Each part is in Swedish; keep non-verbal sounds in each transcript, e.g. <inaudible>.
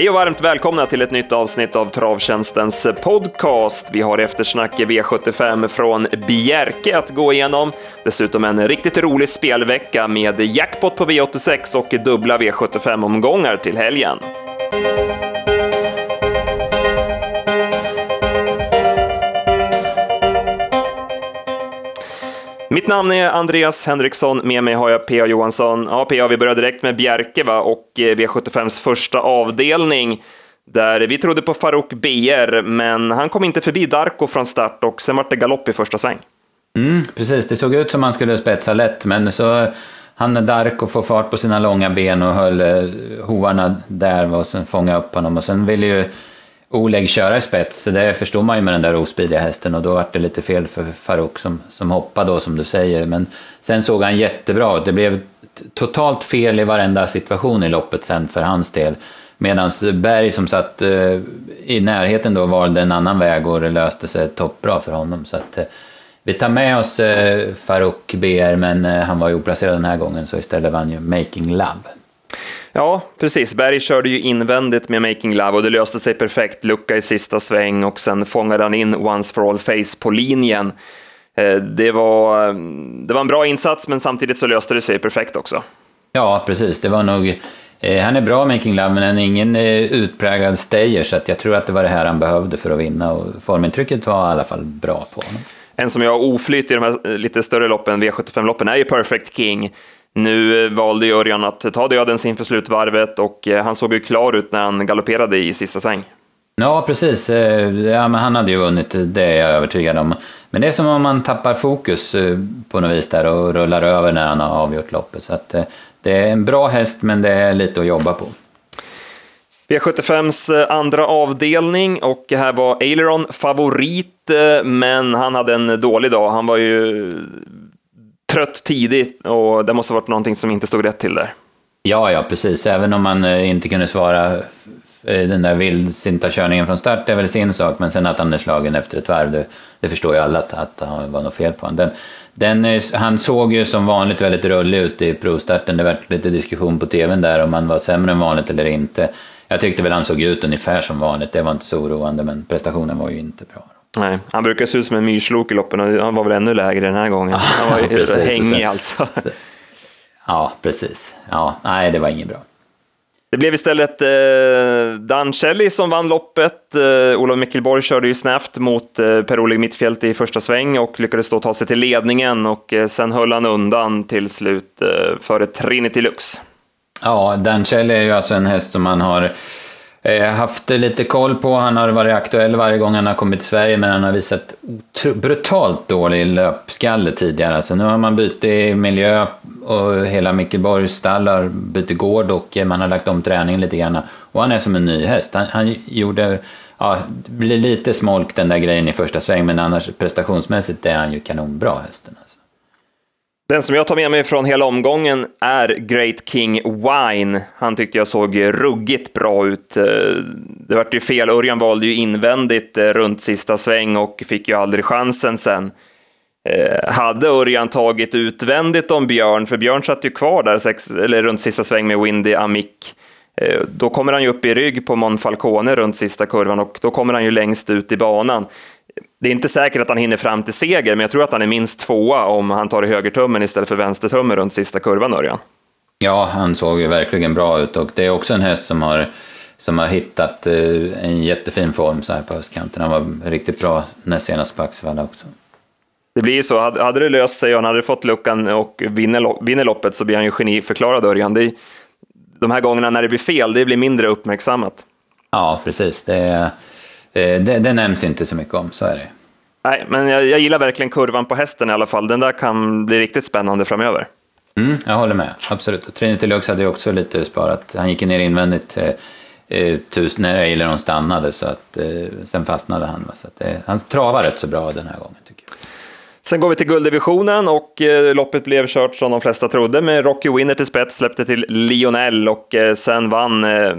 Hej och varmt välkomna till ett nytt avsnitt av Travtjänstens podcast. Vi har eftersnack V75 från Bjerke att gå igenom. Dessutom en riktigt rolig spelvecka med jackpot på V86 och dubbla V75-omgångar till helgen. Namn är Andreas Henriksson, med mig har jag P.A. Johansson. Ja, P.A. vi börjar direkt med Bjerke va? och eh, V75s första avdelning där vi trodde på Farouk BR, men han kom inte förbi Darko från start och sen var det galopp i första sväng. Mm, precis, det såg ut som han skulle spetsa lätt, men så hann Darko få fart på sina långa ben och höll eh, hovarna där och sen fånga upp honom och sen ville ju Oleg köra i spets, så det förstår man ju med den där ospidiga hästen och då var det lite fel för Farouk som, som hoppade då som du säger. Men sen såg han jättebra ut, det blev totalt fel i varenda situation i loppet sen för hans del. Medan Berg som satt eh, i närheten då valde en annan väg och det löste sig toppbra för honom. Så att, eh, vi tar med oss eh, Farouk BR men eh, han var ju oplacerad den här gången så istället vann ju Making Love. Ja, precis. Berg körde ju invändigt med Making Love och det löste sig perfekt. Lucka i sista sväng och sen fångade han in Once for All Face på linjen. Eh, det var, det var en bra insats, men samtidigt så löste det sig perfekt också. Ja, precis. Det var nog... Eh, han är bra, Making Love, men han är ingen eh, utpräglad stayer, så jag tror att det var det här han behövde för att vinna. Och formintrycket var i alla fall bra på honom. En som jag har oflyt i de här lite större loppen, V75-loppen, är ju Perfect King. Nu valde ju Örjan att ta dödens inför slutvarvet och eh, han såg ju klar ut när han galopperade i sista sväng. Ja, precis. Eh, ja, men han hade ju vunnit, det är jag övertygad om. Men det är som om man tappar fokus eh, på något vis där och rullar över när han har avgjort loppet. Så att, det är en bra häst, men det är lite att jobba på. V75s andra avdelning och här var Aileron favorit, men han hade en dålig dag. Han var ju trött tidigt och det måste ha varit någonting som inte stod rätt till där. Ja, ja, precis. Även om man eh, inte kunde svara den där vildsinta körningen från start är väl sin sak, men sen att han är slagen efter ett varv, det, det förstår ju alla att, att det var något fel på honom. Den, den, eh, han såg ju som vanligt väldigt rullig ut i provstarten, det var lite diskussion på tvn där om han var sämre än vanligt eller inte. Jag tyckte väl han såg ut ungefär som vanligt, det var inte så oroande, men prestationen var ju inte bra. Nej, han brukar se ut som en myrslok i loppen och han var väl ännu lägre den här gången. Han var precis, hängig alltså. Ja, precis. Ja, nej, det var inget bra. Det blev istället eh, Dan Shelley som vann loppet. Eh, Olof Mickelborg körde ju snävt mot eh, Per-Oleg Mittfält i första sväng och lyckades då ta sig till ledningen och eh, sen höll han undan till slut eh, före Trinity Lux. Ja, Dan Shelley är ju alltså en häst som man har Eh, haft lite koll på. Han har varit aktuell varje gång han har kommit till Sverige, men han har visat brutalt dålig löpskalle tidigare. Alltså, nu har man bytt miljö och hela Mickelborgs stall har bytt gård och eh, man har lagt om träningen lite grann. Och han är som en ny häst. Han, han gjorde, ja, det blir lite smolk den där grejen i första sväng, men annars prestationsmässigt är han ju kanonbra hästen. Den som jag tar med mig från hela omgången är Great King Wine. Han tyckte jag såg ruggigt bra ut. Eh, det vart ju fel, Örjan valde ju invändigt eh, runt sista sväng och fick ju aldrig chansen sen. Eh, hade Örjan tagit utvändigt om Björn, för Björn satt ju kvar där sex, eller runt sista sväng med Windy Amick, då kommer han ju upp i rygg på Monfalcone runt sista kurvan och då kommer han ju längst ut i banan det är inte säkert att han hinner fram till seger, men jag tror att han är minst tvåa om han tar i högertummen istället för vänstertummen runt sista kurvan, Örjan. Ja, han såg ju verkligen bra ut och det är också en häst som har, som har hittat eh, en jättefin form så här på höstkanten. Han var riktigt bra näst senast på Axevalla också. Det blir ju så, hade det löst sig och han hade fått luckan och vinner, loppet så blir han ju geniförklarad, Örjan. Det är, de här gångerna när det blir fel, det blir mindre uppmärksammat. Ja, precis. Det är det, det nämns inte så mycket om, så är det. Nej, men jag, jag, gillar verkligen kurvan på hästen i alla fall. Den där kan bli riktigt spännande framöver. Mm, jag håller med, absolut. Trinity Lux hade ju också lite sparat. Han gick ner invändigt eh, eh tusen när Eileron stannade, så att, eh, sen fastnade han. Så att, eh, han travar rätt så bra den här gången, tycker jag. Sen går vi till gulddivisionen och eh, loppet blev kört som de flesta trodde med Rocky Winner till spets, släppte till Lionel och eh, sen vann eh,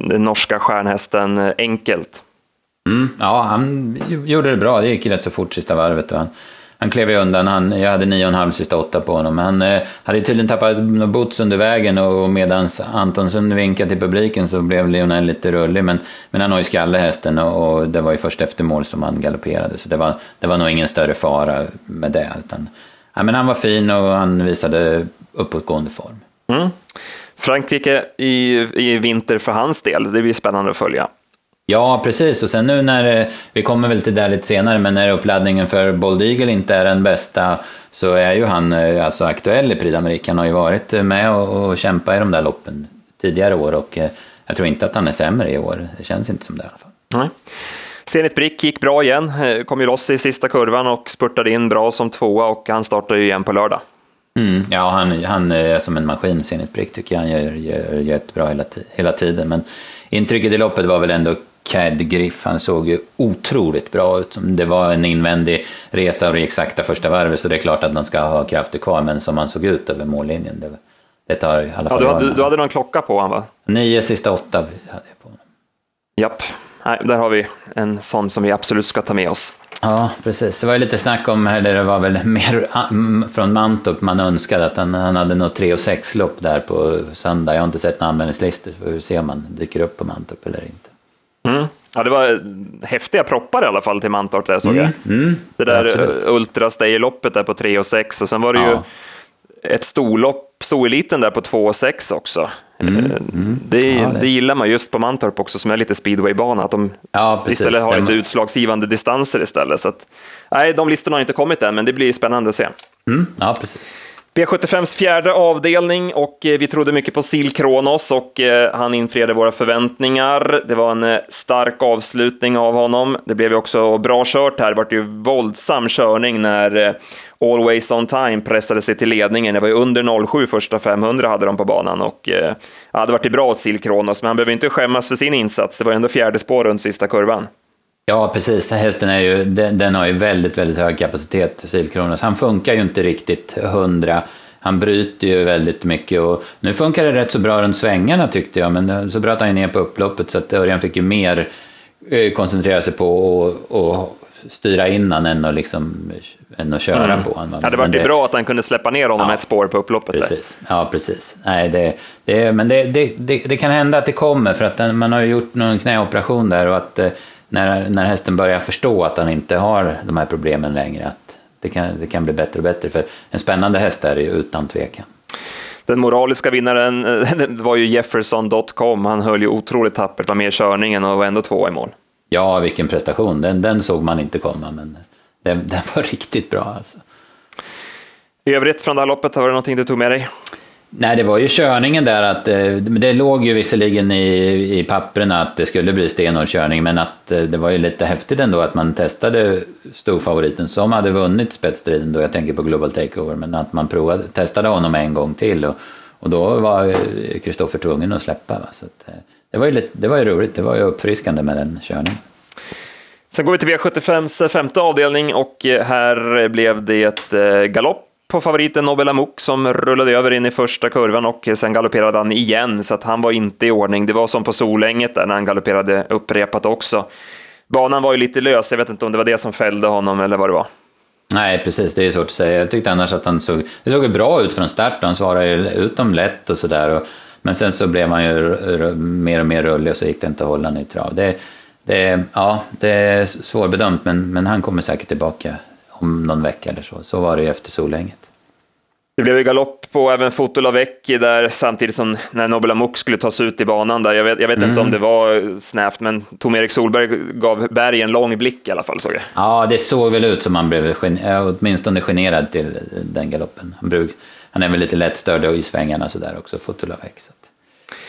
den norska stjärnhästen enkelt. Mm, ja, han gjorde det bra. Det gick rätt så fort sista varvet. Och han, han klev ju undan. Han, jag hade 9,5 sista åtta på honom. Han eh, hade tydligen tappat något boots under vägen och medan Antonsson vinkade till publiken så blev Lionel lite rullig. Men, men han har ju skalle hästen och, och, det var ju först efter mål som han galopperade. Så det var, det var nog ingen större fara med det. Utan, ja, men han var fin och han visade uppåtgående form. Mm. Frankrike i, i vinter för hans del, det blir spännande att följa. Ja, precis. Och sen nu när, eh, vi kommer väl till det lite senare, men när uppladdningen för Bold Eagle inte är den bästa så är ju han eh, alltså aktuell i Prix d'Amérique. Han har ju varit med och, och kämpat i de där loppen tidigare år och eh, jag tror inte att han är sämre i år. Det känns inte som det i alla fall. Nej. Zenit Brick gick bra igen, kom ju loss i sista kurvan och spurtade in bra som tvåa och han startar ju igen på lördag. Mm, ja, han, han är som en maskin, Zenit Brick, tycker jag. Han gör, gör jättebra hela, hela tiden. Men intrycket i loppet var väl ändå Cad Griff, han såg ju otroligt bra ut. Det var en invändig resa och det exakta första varvet så det är klart att han ska ha krafter kvar men som han såg ut över mållinjen. Det, det tar i alla fall ja, du, hade, du hade någon klocka på honom va? Nio sista åtta hade jag på honom. Japp, Nej, där har vi en sån som vi absolut ska ta med oss. Ja, precis. Det var ju lite snack om, eller det var väl mer från Mantorp man önskade att han, han hade något 3 och 6 lopp där på söndag. Jag har inte sett några anmälningslistor, så vi får se om han dyker upp på Mantorp eller inte. Mm. Ja, det var häftiga proppar i alla fall till Mantorp där såg jag. Mm, mm, det där absolut. Ultra loppet där på 3 och 6 och sen var det ja. ju ett storlopp, storeliten där på 2 och 6 också. Mm, eh, mm. det, ja, det. det, gillar man just på Mantorp också som är lite speedwaybana, att de ja, istället har lite utslagsgivande distanser istället. Så att, nej, de listorna har inte kommit än, men det blir spännande att se. Mm, ja, precis. V75s fjärde avdelning och eh, vi trodde mycket på Sil Kronos och eh, han infriade våra förväntningar. Det var en eh, stark avslutning av honom. Det blev ju också bra kört här. Det var ju våldsam körning när Always On Time pressade sig till ledningen. Det var ju under 07 första 500 hade de på banan och ja, det ju bra åt Sil Kronos, men han behöver inte skämmas för sin insats. Det var ju ändå fjärde spår runt sista kurvan. Ja, precis. Hästen är ju, den, den har ju väldigt, väldigt hög kapacitet, Silkronos. Han funkar ju inte riktigt hundra. Han bryter ju väldigt mycket och nu funkar det rätt så bra runt svängarna tyckte jag, men så bröt han ju ner på upploppet så att Örjan fick ju mer eh, koncentrera sig på att styra innan än att, liksom, än att köra mm. på honom. Ja, det var det, bra att han kunde släppa ner honom ja, ett spår på upploppet. Precis. Där. Ja, precis. Nej, det, det, men det, det, kan hända att det kommer, för att man har ju gjort någon knäoperation där och att eh, när, när hästen börjar förstå att han inte har de här problemen längre, att det kan, det kan bli bättre och bättre. För en spännande häst är det ju utan tvekan. Den moraliska vinnaren <laughs> var ju Jefferson.com. Han höll ju otroligt tappert, var med i körningen och var ändå två i mål. Ja, vilken prestation. Den, den såg man inte komma, men den, den var <laughs> riktigt bra. Alltså. I övrigt från det här loppet, var det någonting du tog med dig? Nej, det var ju körningen där att eh, det låg ju visserligen i, i papperna att det skulle bli stenhård körning, men att eh, det var ju lite häftigt ändå att man testade storfavoriten som hade vunnit spetsstriden då, jag tänker på Global Takeover, men att man provade, testade honom en gång till och, och då var Kristoffer tvungen att släppa. Va? Så att, eh, det, var ju lite, det var ju roligt, det var ju uppfriskande med den körningen. Sen går vi till V75s femte avdelning och här blev det ett galopp på favoriten Nobel Amok som rullade över in i första kurvan och sen galopperade han igen, så att han var inte i ordning. Det var som på Solänget där när han galopperade upprepat också. Banan var ju lite lös, jag vet inte om det var det som fällde honom eller vad det var. Nej, precis, det är svårt att säga. Jag tyckte annars att han såg, det såg bra ut från start, han svarade utom ut dem lätt och sådär. Men sen så blev han ju mer och mer rullig och så gick det inte att hålla honom i trav. Det, det, ja, det är svårbedömt, men, men han kommer säkert tillbaka om någon vecka eller så. Så var det ju efter Solänget. Det blev ju galopp på även Fotolavecchi där samtidigt som när Nobel Amok skulle tas ut i banan där. Jag vet, jag vet mm. inte om mm. det var snävt, men Tom-Erik Solberg gav Berg en lång blick i alla fall såg jag. Ja, det såg väl ut som han blev åtminstone generad till den galoppen. Han, bruk, han är väl lite lättstörd i svängarna sådär också, Fotolavecchi. Så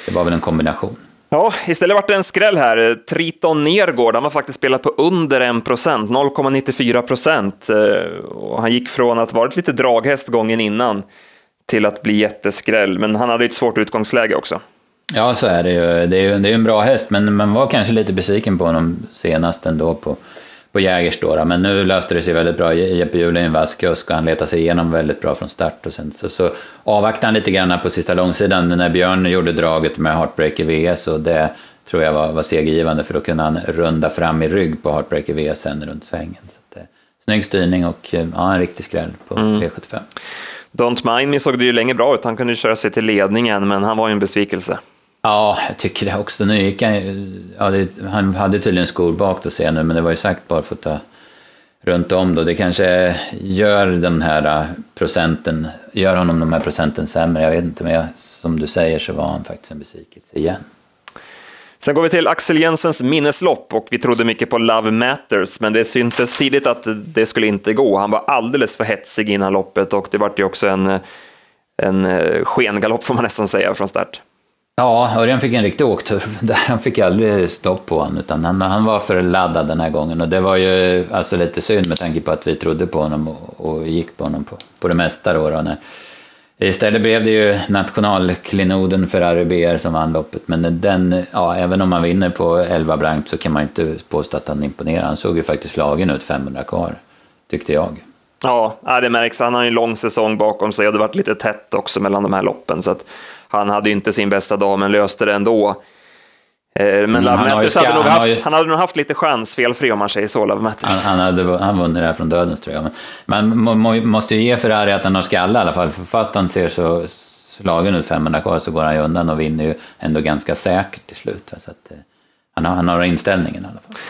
det var väl en kombination. Ja, istället vart det en skräll här. Triton Nergård, han var faktiskt spelat på under 1 procent, 0,94 procent. Eh, han gick från att varit lite draghäst gången innan till att bli jätteskräll, men han hade ju ett svårt utgångsläge också. Ja, så är det ju. Det är ju det är en bra häst, men man var kanske lite besviken på honom senast ändå på på Jägers då, men nu löste det sig väldigt bra. Jeppe Juhl är en vass kusk och han letar sig igenom väldigt bra från start. Och sen så, så avvaktade han lite grann på sista långsidan när Björn gjorde draget med Heartbreaker VS och det, tror jag var, var segergivande för då kunde han runda fram i rygg på Heartbreaker V sen runt svängen. Så att, eh, snygg styrning och eh, ja, en riktig skräll på mm. V75. Don't Mind Me såg det ju länge bra ut, han kunde köra sig till ledningen men han var ju en besvikelse. Ja, jag tycker det också. Nu gick han, ja, det, han hade tydligen skor bak då ser jag nu, men det var ju sagt bara för att ta runt om då. Det kanske gör den här äh, procenten, gör honom de här procenten sämre. Jag vet inte, men jag, som du säger så var han faktiskt en besvikelse igen. Sen går vi till Axel Jensens minneslopp och vi trodde mycket på Love Matters, men det syntes tidigt att det skulle inte gå. Han var alldeles för hetsig innan loppet och det vart ju också en, en äh, skengalopp får man nästan säga från start. Ja, Örjan fick en riktig åktur. <laughs> Han fick aldrig stopp på honom, utan han, han var för laddad den här gången. Och det var ju alltså lite synd med tanke på att vi trodde på honom och, och gick på honom på, på det mesta. Då, då när, istället blev det ju nationalklenoden Ferrari BR som vann loppet. Men den, ja, även om man vinner på 11 blankt så kan man inte påstå att han imponerar. Han såg ju faktiskt slagen ut 500 kvar, tyckte jag. Ja, det märks. Han har ju en lång säsong bakom sig och det varit lite tätt också mellan de här loppen. Så att han hade inte sin bästa dag, men löste det ändå. Eh, men mm, Love hade, nog haft, ju... han hade nog haft lite chans, felfri om man säger så, Love Matters. Han, han, hade, han vunnit det här från dödens tror jag. Men man må, måste ju ge Ferrari att han har skalle i alla fall, för fast han ser så slagen ut 500 kvar så går han ju undan och vinner ju ändå ganska säkert till slut. Så att, eh, han, har, han har inställningen i alla fall.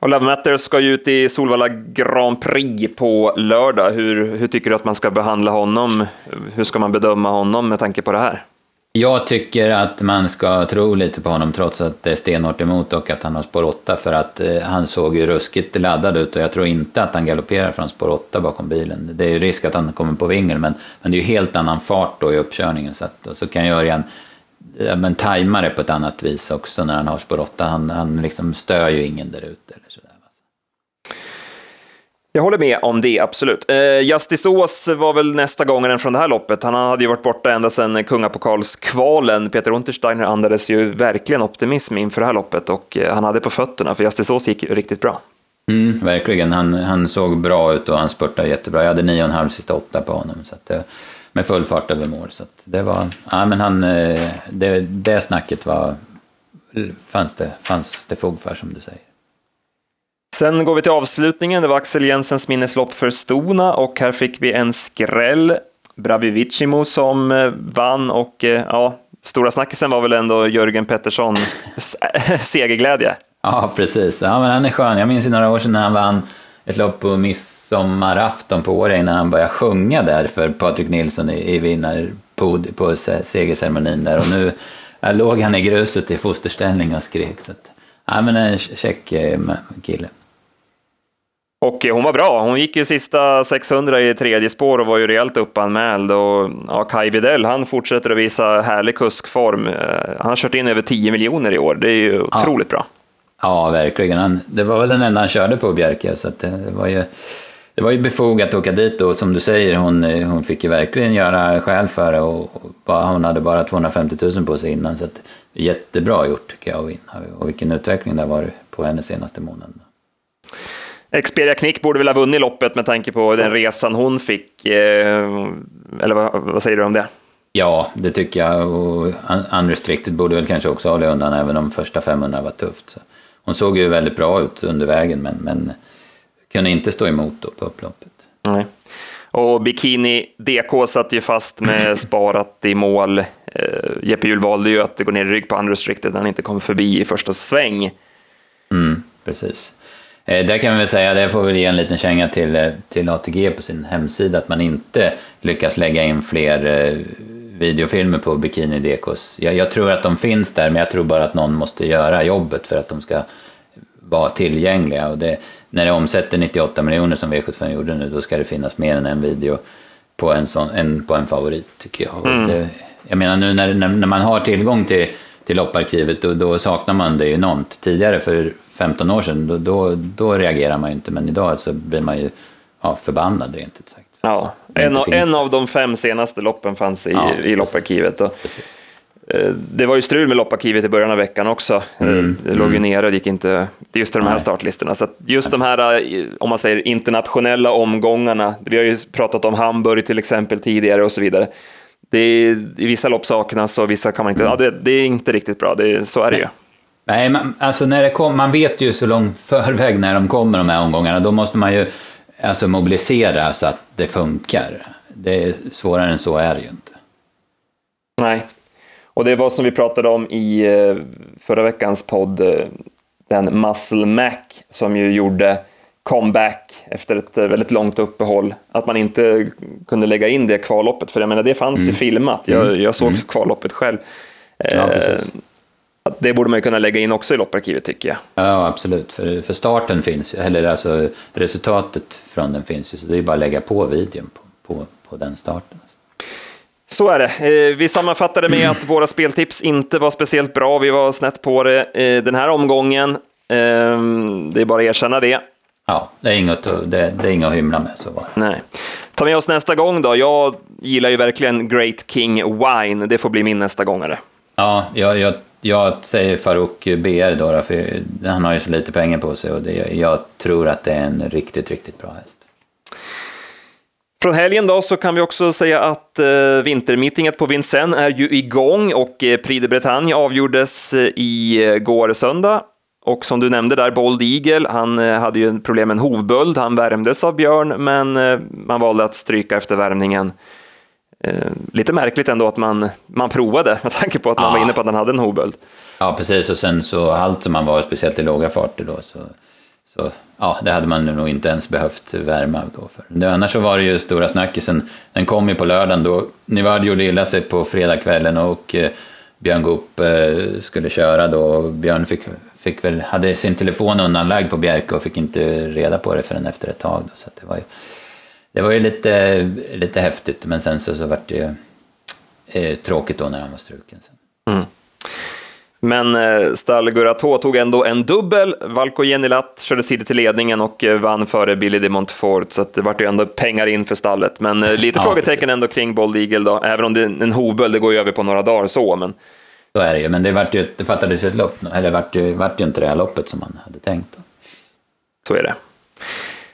Och Love Matters ska ju ut i Solvalla Grand Prix på lördag. Hur, hur tycker du att man ska behandla honom? Hur ska man bedöma honom med tanke på det här? Jag tycker att man ska tro lite på honom trots att det är stenhårt emot och att han har spår 8 för att eh, han såg ju ruskigt laddad ut och jag tror inte att han galopperar från spår 8 bakom bilen. Det är ju risk att han kommer på vingel men, men det är ju helt annan fart då i uppkörningen så, att, så kan Örjan ja, men tajma det på ett annat vis också när han har spår 8. Han, han liksom stör ju ingen där ute. Jag håller med om det, absolut. Eh, Justisås var väl nästa gångaren från det här loppet. Han hade ju varit borta ända sedan kungapokalskvalen. Peter Untersteiner andades ju verkligen optimism inför det här loppet och eh, han hade på fötterna, för Justisås gick riktigt bra. Mm, verkligen, han, han såg bra ut och han spurtade jättebra. Jag hade nio och en halv sista åtta på honom. Så att, med full fart över mål. Så det var, ja men han, eh, det, det snacket var, fanns det, fanns det fog för som du säger. Sen går vi till avslutningen. Det var Axel Jensens minneslopp för Stona och här fick vi en skräll. Bravivicimo som eh, vann och eh, ja, stora snackisen var väl ändå Jörgen Pettersson <laughs> segerglädje. Ja, precis. Ja, men han är skön. Jag minns ju några år sedan när han vann ett lopp på midsommarafton på Åre innan han började sjunga där för Patrik Nilsson i, i vinnarpod på segerceremonin där och nu låg han i gruset i fosterställning och skrek. Så att, ja, men en check eh, kille. Och hon var bra. Hon gick ju sista 600 i tredje spår och var ju rejält uppanmäld. Och ja, Kai Widell, han fortsätter att visa härlig kuskform. Eh, han har kört in över 10 miljoner i år. Det är ju otroligt ja. bra. Ja, verkligen. Han, det var väl den enda han körde på, Bjerke, så det, det, var ju, det var ju befogat att åka dit och som du säger, hon, hon fick ju verkligen göra skäl för det och, och bara, hon hade bara 250 000 på sig innan. Så att, jättebra gjort tycker jag att vinna och vilken utveckling det har varit på henne senaste månaden. Expedia Knick borde väl ha vunnit loppet med tanke på den resan hon fick. Eh, eller vad, vad, säger du om det? Ja, det tycker jag. Och Unrestricted borde väl kanske också hålla undan, även om första 500 var tufft. Hon såg ju väldigt bra ut under vägen, men, men kunde inte stå emot då på upploppet. Nej. Och Bikini DK satt ju fast med <clears throat> sparat i mål. Eh, Jeppe Hjul valde ju att går ner i rygg på Unrestricted när han inte kom förbi i första sväng. Mm, precis. Eh, där kan vi väl säga, det får väl ge en liten känga till, eh, till ATG på sin hemsida, att man inte lyckas lägga in fler eh, videofilmer på Bikini Dekos. Jag, jag, tror att de finns där, men jag tror bara att någon måste göra jobbet för att de ska vara tillgängliga. Och det, när det omsätter 98 miljoner som V75 gjorde nu, då ska det finnas mer än en video på en, sån, en, på en favorit, tycker jag. Mm. Det, jag menar nu när, när, när, man har tillgång till, till lopparkivet, då, då saknar man det ju enormt. Tidigare, för 15 år sedan, då, då, då reagerar man ju inte, men idag så blir man ju ja, förbannad rent ut sagt. Ja, en, av, en av de fem senaste loppen fanns i, ja, i lopparkivet. Eh, det var ju strul med lopparkivet i början av veckan också. Mm, det låg ju mm. nere och gick inte just till de här Nej. startlistorna. Så just de här, eh, om man säger internationella omgångarna, vi har ju pratat om Hamburg till exempel tidigare och så vidare. Det är, I vissa lopp saknas och vissa kan man inte, mm. ja, det, det, är inte riktigt bra, det, så är det ju. Nej, man, alltså när det kom, man vet ju så långt förväg när de kommer de här omgångarna. Då måste man ju alltså mobilisera så att det funkar. Det är, svårare än så är det ju inte. Nej, och det var som vi pratade om i eh, förra veckans podd, eh, den Muscle Mac som ju gjorde comeback efter ett eh, väldigt långt uppehåll. Att man inte kunde lägga in det kvalloppet, för jag menar det fanns mm. ju filmat. Jag, mm. jag såg mm. kvalloppet själv. Ja, det borde man ju kunna lägga in också i lopparkivet tycker jag. Ja, absolut. För, för starten finns eller alltså resultatet från den finns ju, så det är bara att lägga på videon på, på, på den starten. Så är det. Eh, vi sammanfattade med att våra speltips inte var speciellt bra. Vi var snett på det eh, den här omgången. Ehm, det är bara att erkänna det. Ja, det är inget, det, det är inget att hymla med. Så det. Nej. Ta med oss nästa gång då. Jag gillar ju verkligen Great King Wine. Det får bli min nästa gångare. Ja, jag, jag, jag säger Farouk BR då, för han har ju så lite pengar på sig och det, jag tror att det är en riktigt, riktigt bra häst. Från helgen då så kan vi också säga att eh, vintermeetinget på Vincennes är ju igång och eh, Prix de Bretagne avgjordes eh, i eh, går söndag. Och som du nämnde där, Bold Eagle, han eh, hade ju problem med en hovböld. Han värmdes av Björn, men eh, man valde att stryka efter värmningen. Eh, lite märkligt ändå att man, man provade med tanke på att man ja. var inne på att han hade en hovböld. Ja, precis. Och sen så allt som man var, speciellt i låga farter då, så, så ja, det hade man nog inte ens behövt värma då för. Annars så var det ju stora snackisen, den kom ju på lördagen då Nivard gjorde illa sig på fredagskvällen och eh, Björn Goop eh, skulle köra då Björn fick, fick väl, hade sin telefon undanlagd på Bjerke och fick inte reda på det förrän efter ett tag. Då, så det var ju, det var ju lite, lite häftigt men sen så, så var det ju eh, tråkigt då när han var struken. Sen. Mm. Men eh, Stall Gurato tog ändå en dubbel. Valko Jenilat körde tidigt till ledningen och eh, vann före Billy de Montfort, så det vart ju ändå pengar in för stallet. Men eh, lite ja, frågetecken precis. ändå kring Bold Eagle då, även om det är en hovböld, det går ju över på några dagar så. Men... Så är det ju, men det, vart ju, det fattades ju ett lopp, eller vart ju, vart ju inte det här loppet som man hade tänkt. Så är det.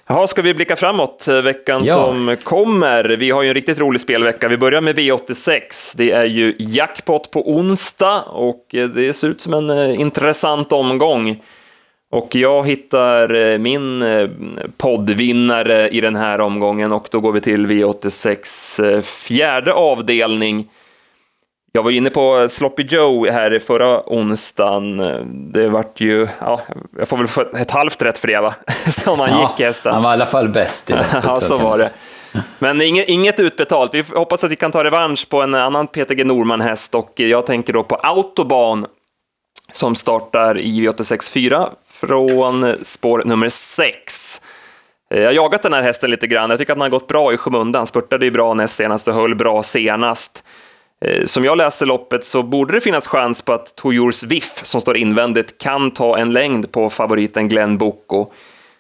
Jaha, ska vi blicka framåt eh, veckan ja. som kommer? Vi har ju en riktigt rolig spelvecka. Vi börjar med V86. Det är ju jackpot på onsdag och eh, det ser ut som en eh, intressant omgång. Och jag hittar min poddvinnare i den här omgången och då går vi till V86 fjärde avdelning. Jag var inne på Sloppy Joe här förra onsdagen. Det vart ju, ja, jag får väl få ett halvt rätt för det va? <laughs> Som han ja, gick hästen. Han var i alla fall bäst i <laughs> Ja, så var det. Men inget, inget utbetalt. Vi hoppas att vi kan ta revansch på en annan PTG Norman-häst och jag tänker då på Autobahn som startar i V86 4 från spår nummer 6. Jag har jagat den här hästen lite grann. Jag tycker att den har gått bra i skymundan. Spurtade ju bra näst senast och höll bra senast. Eh, som jag läser loppet så borde det finnas chans på att Toyours Viff, som står invändigt, kan ta en längd på favoriten Glenn Boko.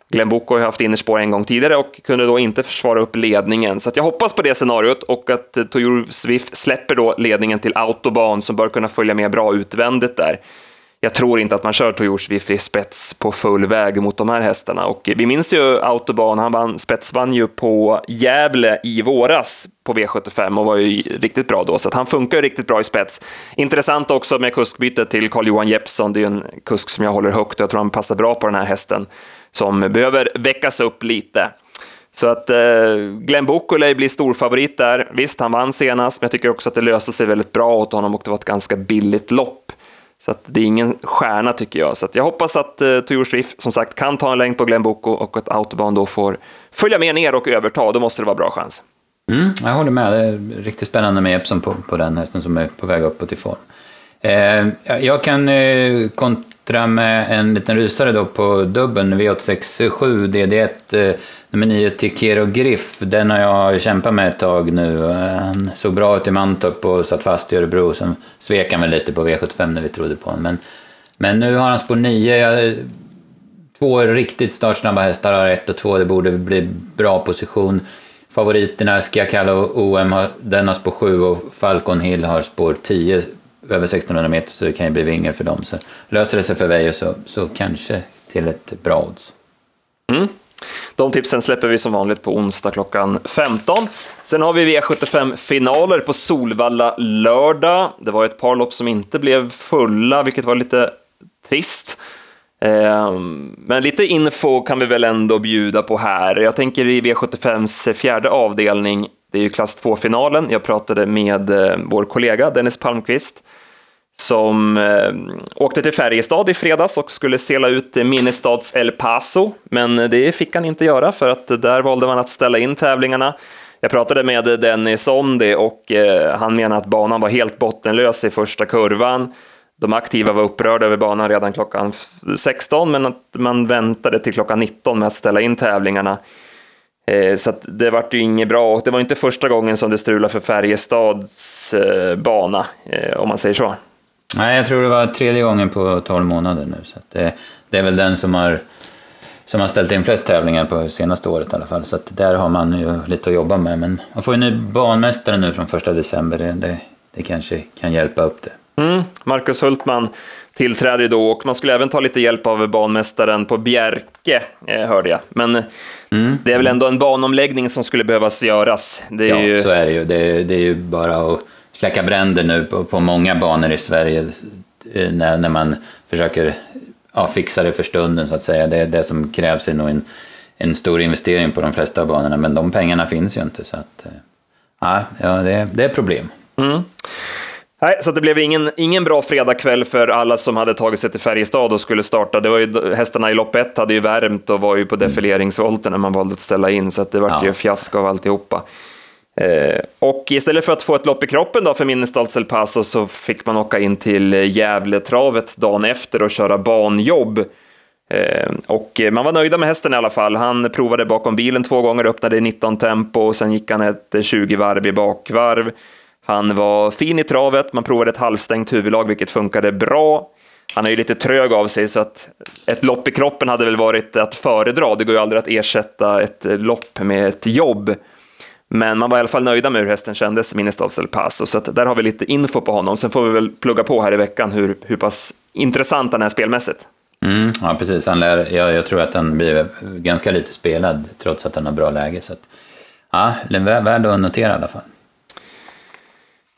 Glenn Boko har haft innerspår en gång tidigare och kunde då inte försvara upp ledningen. Så jag hoppas på det scenariot och att eh, Toyours Viff släpper då ledningen till Autobahn som bör kunna följa med bra utvändigt där jag tror inte att man kör Toyors Wifi spets på full väg mot de här hästarna. Och vi minns ju Autobahn, han vann, spetsvann ju på Gävle i våras på V75 och var ju riktigt bra då, så han funkar ju riktigt bra i spets. Intressant också med kuskbytet till Carl-Johan Jeppsson, det är ju en kusk som jag håller högt och jag tror han passar bra på den här hästen som behöver väckas upp lite. Så att eh, Glenn Bukulej blir storfavorit där. Visst, han vann senast, men jag tycker också att det löste sig väldigt bra åt honom och det var ett ganska billigt lopp. Så att det är ingen stjärna tycker jag. Så jag hoppas att eh, Tour Swift som sagt kan ta en längd på Glenn Boko och att Autobahn då får följa med ner och överta. Då måste det vara bra chans. Mm, jag håller med. Det är riktigt spännande med Epson på, på den hästen som är på väg uppåt i form. Eh, jag kan eh, kontra med en liten rysare då på dubben V867 DD1 eh, nummer 9 Tikero Griff. Den har jag kämpat med ett tag nu. Han såg bra ut i Mantorp och satt fast i Örebro. Sen svek han väl lite på V75 när vi trodde på honom. Men, men nu har han spår 9. Jag, två riktigt startsnabba hästar har 1 och 2. Det borde bli bra position. Favoriterna Schiacallo OM, har, den har spår 7 och Falcon Hill har spår 10 över 1600 meter så det kan ju bli vingar för dem. Så löser det sig för Veijo så, så kanske till ett bra odds. Mm. De tipsen släpper vi som vanligt på onsdag klockan 15. Sen har vi V75-finaler på Solvalla lördag. Det var ett par lopp som inte blev fulla, vilket var lite trist. Ehm, men lite info kan vi väl ändå bjuda på här. Jag tänker i V75s fjärde avdelning, det är ju klass 2-finalen. Jag pratade med eh, vår kollega Dennis Palmqvist som eh, åkte till Färjestad i fredags och skulle sela ut Minnestads El Paso, men det fick han inte göra för att där valde man att ställa in tävlingarna. Jag pratade med Dennis om det och eh, han menar att banan var helt bottenlös i första kurvan. De aktiva var upprörda över banan redan klockan 16, men att man väntade till klockan 19 med att ställa in tävlingarna. Eh, så det vart ju inget bra och det var inte första gången som det strulade för Färjestads eh, bana, eh, om man säger så. Nej, jag tror det var tredje gången på 12 månader nu, så det, det, är väl den som har, som har ställt in flest tävlingar på senaste året i alla fall. Så där har man ju lite att jobba med. Men man får ju ny banmästare nu från första december, det, det, det kanske kan hjälpa upp det. Mm, Marcus Hultman tillträder då och man skulle även ta lite hjälp av banmästaren på Bjerke, eh, hörde jag. Men mm. det är väl ändå en banomläggning som skulle behövas göras. Det är ja, ju... så är det ju. Det, det är ju bara att släcka bränder nu på, på många banor i Sverige eh, när, när man försöker ja, fixa det för stunden så att säga. Det, det som krävs är nog en, en stor investering på de flesta av banorna, men de pengarna finns ju inte. Så att, eh, ja, det, det är problem. Mm. Nej, så det blev ingen, ingen bra fredagkväll för alla som hade tagit sig till Färjestad och skulle starta. Det var ju, hästarna i lopp ett hade ju värmt och var ju på defileringsvolten när man valde att ställa in, så det var ja. ju fiasko av alltihopa. Eh, och istället för att få ett lopp i kroppen då för Minnestads El Paso så fick man åka in till Gävletravet dagen efter och köra banjobb. Eh, och man var nöjda med hästen i alla fall. Han provade bakom bilen två gånger, öppnade i 19 tempo och sen gick han ett 20 varv i bakvarv. Han var fin i travet, man provade ett halvstängt huvudlag, vilket funkade bra. Han är ju lite trög av sig, så att ett lopp i kroppen hade väl varit att föredra. Det går ju aldrig att ersätta ett lopp med ett jobb. Men man var i alla fall nöjda med hur hästen kändes, Minnestads El Paso, så där har vi lite info på honom. Sen får vi väl plugga på här i veckan hur, hur pass intressant han är spelmässigt. Mm, ja, precis. Han lär, jag, jag, tror att han blir ganska lite spelad, trots att han har bra läge. Så att, ja, det är värd att notera i alla fall.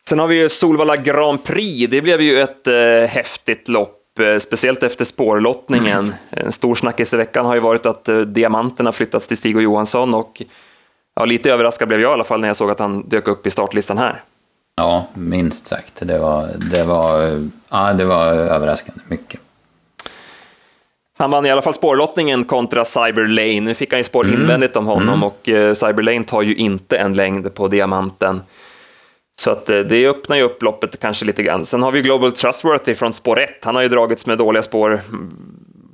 Sen har vi ju Solvalla Grand Prix. Det blev ju ett eh, häftigt lopp, eh, speciellt efter spårlottningen. En stor snackis i veckan har ju varit att eh, diamanterna flyttats till Stig och Johansson och ja, lite överraskad blev jag i alla fall när jag såg att han dök upp i startlistan här. Ja, minst sagt. Det var, det var, ja, det var överraskande mycket. Han vann i alla fall spårlottningen kontra Cyber Lane. Nu fick han ju spår mm. invändigt om honom mm. och eh, Cyber Lane tar ju inte en längd på diamanten. Så att eh, det öppnar ju upp loppet kanske lite grann. Sen har vi Global Trustworthy från spår 1. Han har ju dragits med dåliga spår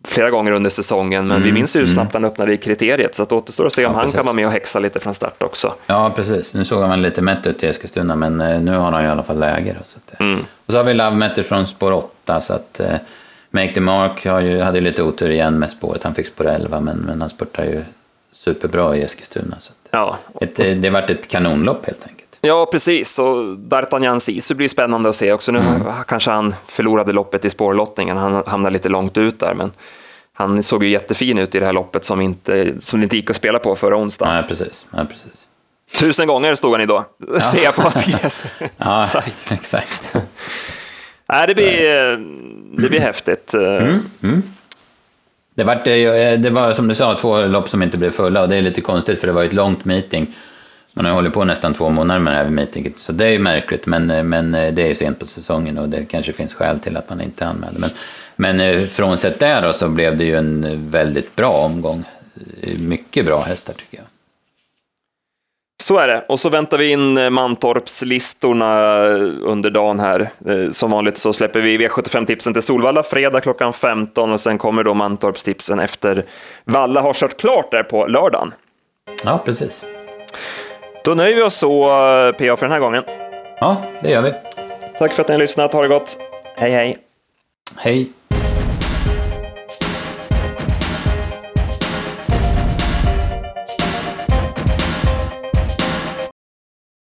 flera gånger under säsongen, men mm, vi minns ju hur mm. snabbt han öppnade i kriteriet, så att det återstår att se om ja, han precis. kan vara med och häxa lite från start också. Ja, precis. Nu såg han lite mätt ut i Eskilstuna, men eh, nu har han i alla fall läge. Då, så att, mm. Och så har vi Love Metter från spår 8, så att eh, Make the Mark har ju, hade ju lite otur igen med spåret. Han fick spår 11, men, men han spurtar ju superbra i Eskilstuna. Så att, ja, ett, det vart ett kanonlopp helt enkelt. Ja, precis. Och D'Artagnan Sisu blir spännande att se också. Nu mm. kanske han förlorade loppet i spårlottningen. Han hamnade lite långt ut där, men han såg ju jättefin ut i det här loppet som inte, som det inte gick att spela på förra onsdagen. Nej, precis. Nej, precis. Tusen gånger stod han i då, ja. ser jag på <laughs> ATGs Ja, <laughs> exakt. <laughs> Nej, det blir, det blir häftigt. Mm, mm. Det, var, det var som du sa två lopp som inte blev fulla och det är lite konstigt för det var ett långt meeting. Man har hållit på nästan två månader med det här meetinget, så det är ju märkligt, men, men det är ju sent på säsongen och det kanske finns skäl till att man inte anmäler. Men, men eh, frånsett det då så blev det ju en väldigt bra omgång. Mycket bra hästar tycker jag. Så är det. Och så väntar vi in eh, Mantorpslistorna under dagen här. Eh, som vanligt så släpper vi V75-tipsen till Solvalla fredag klockan 15 och sen kommer då Mantorpstipsen efter Valla har kört klart där på lördagen. Ja, precis. Då nöjer vi oss så, PA, för den här gången. Ja, det gör vi. Tack för att ni har lyssnat. Ha det gott. Hej, hej. Hej.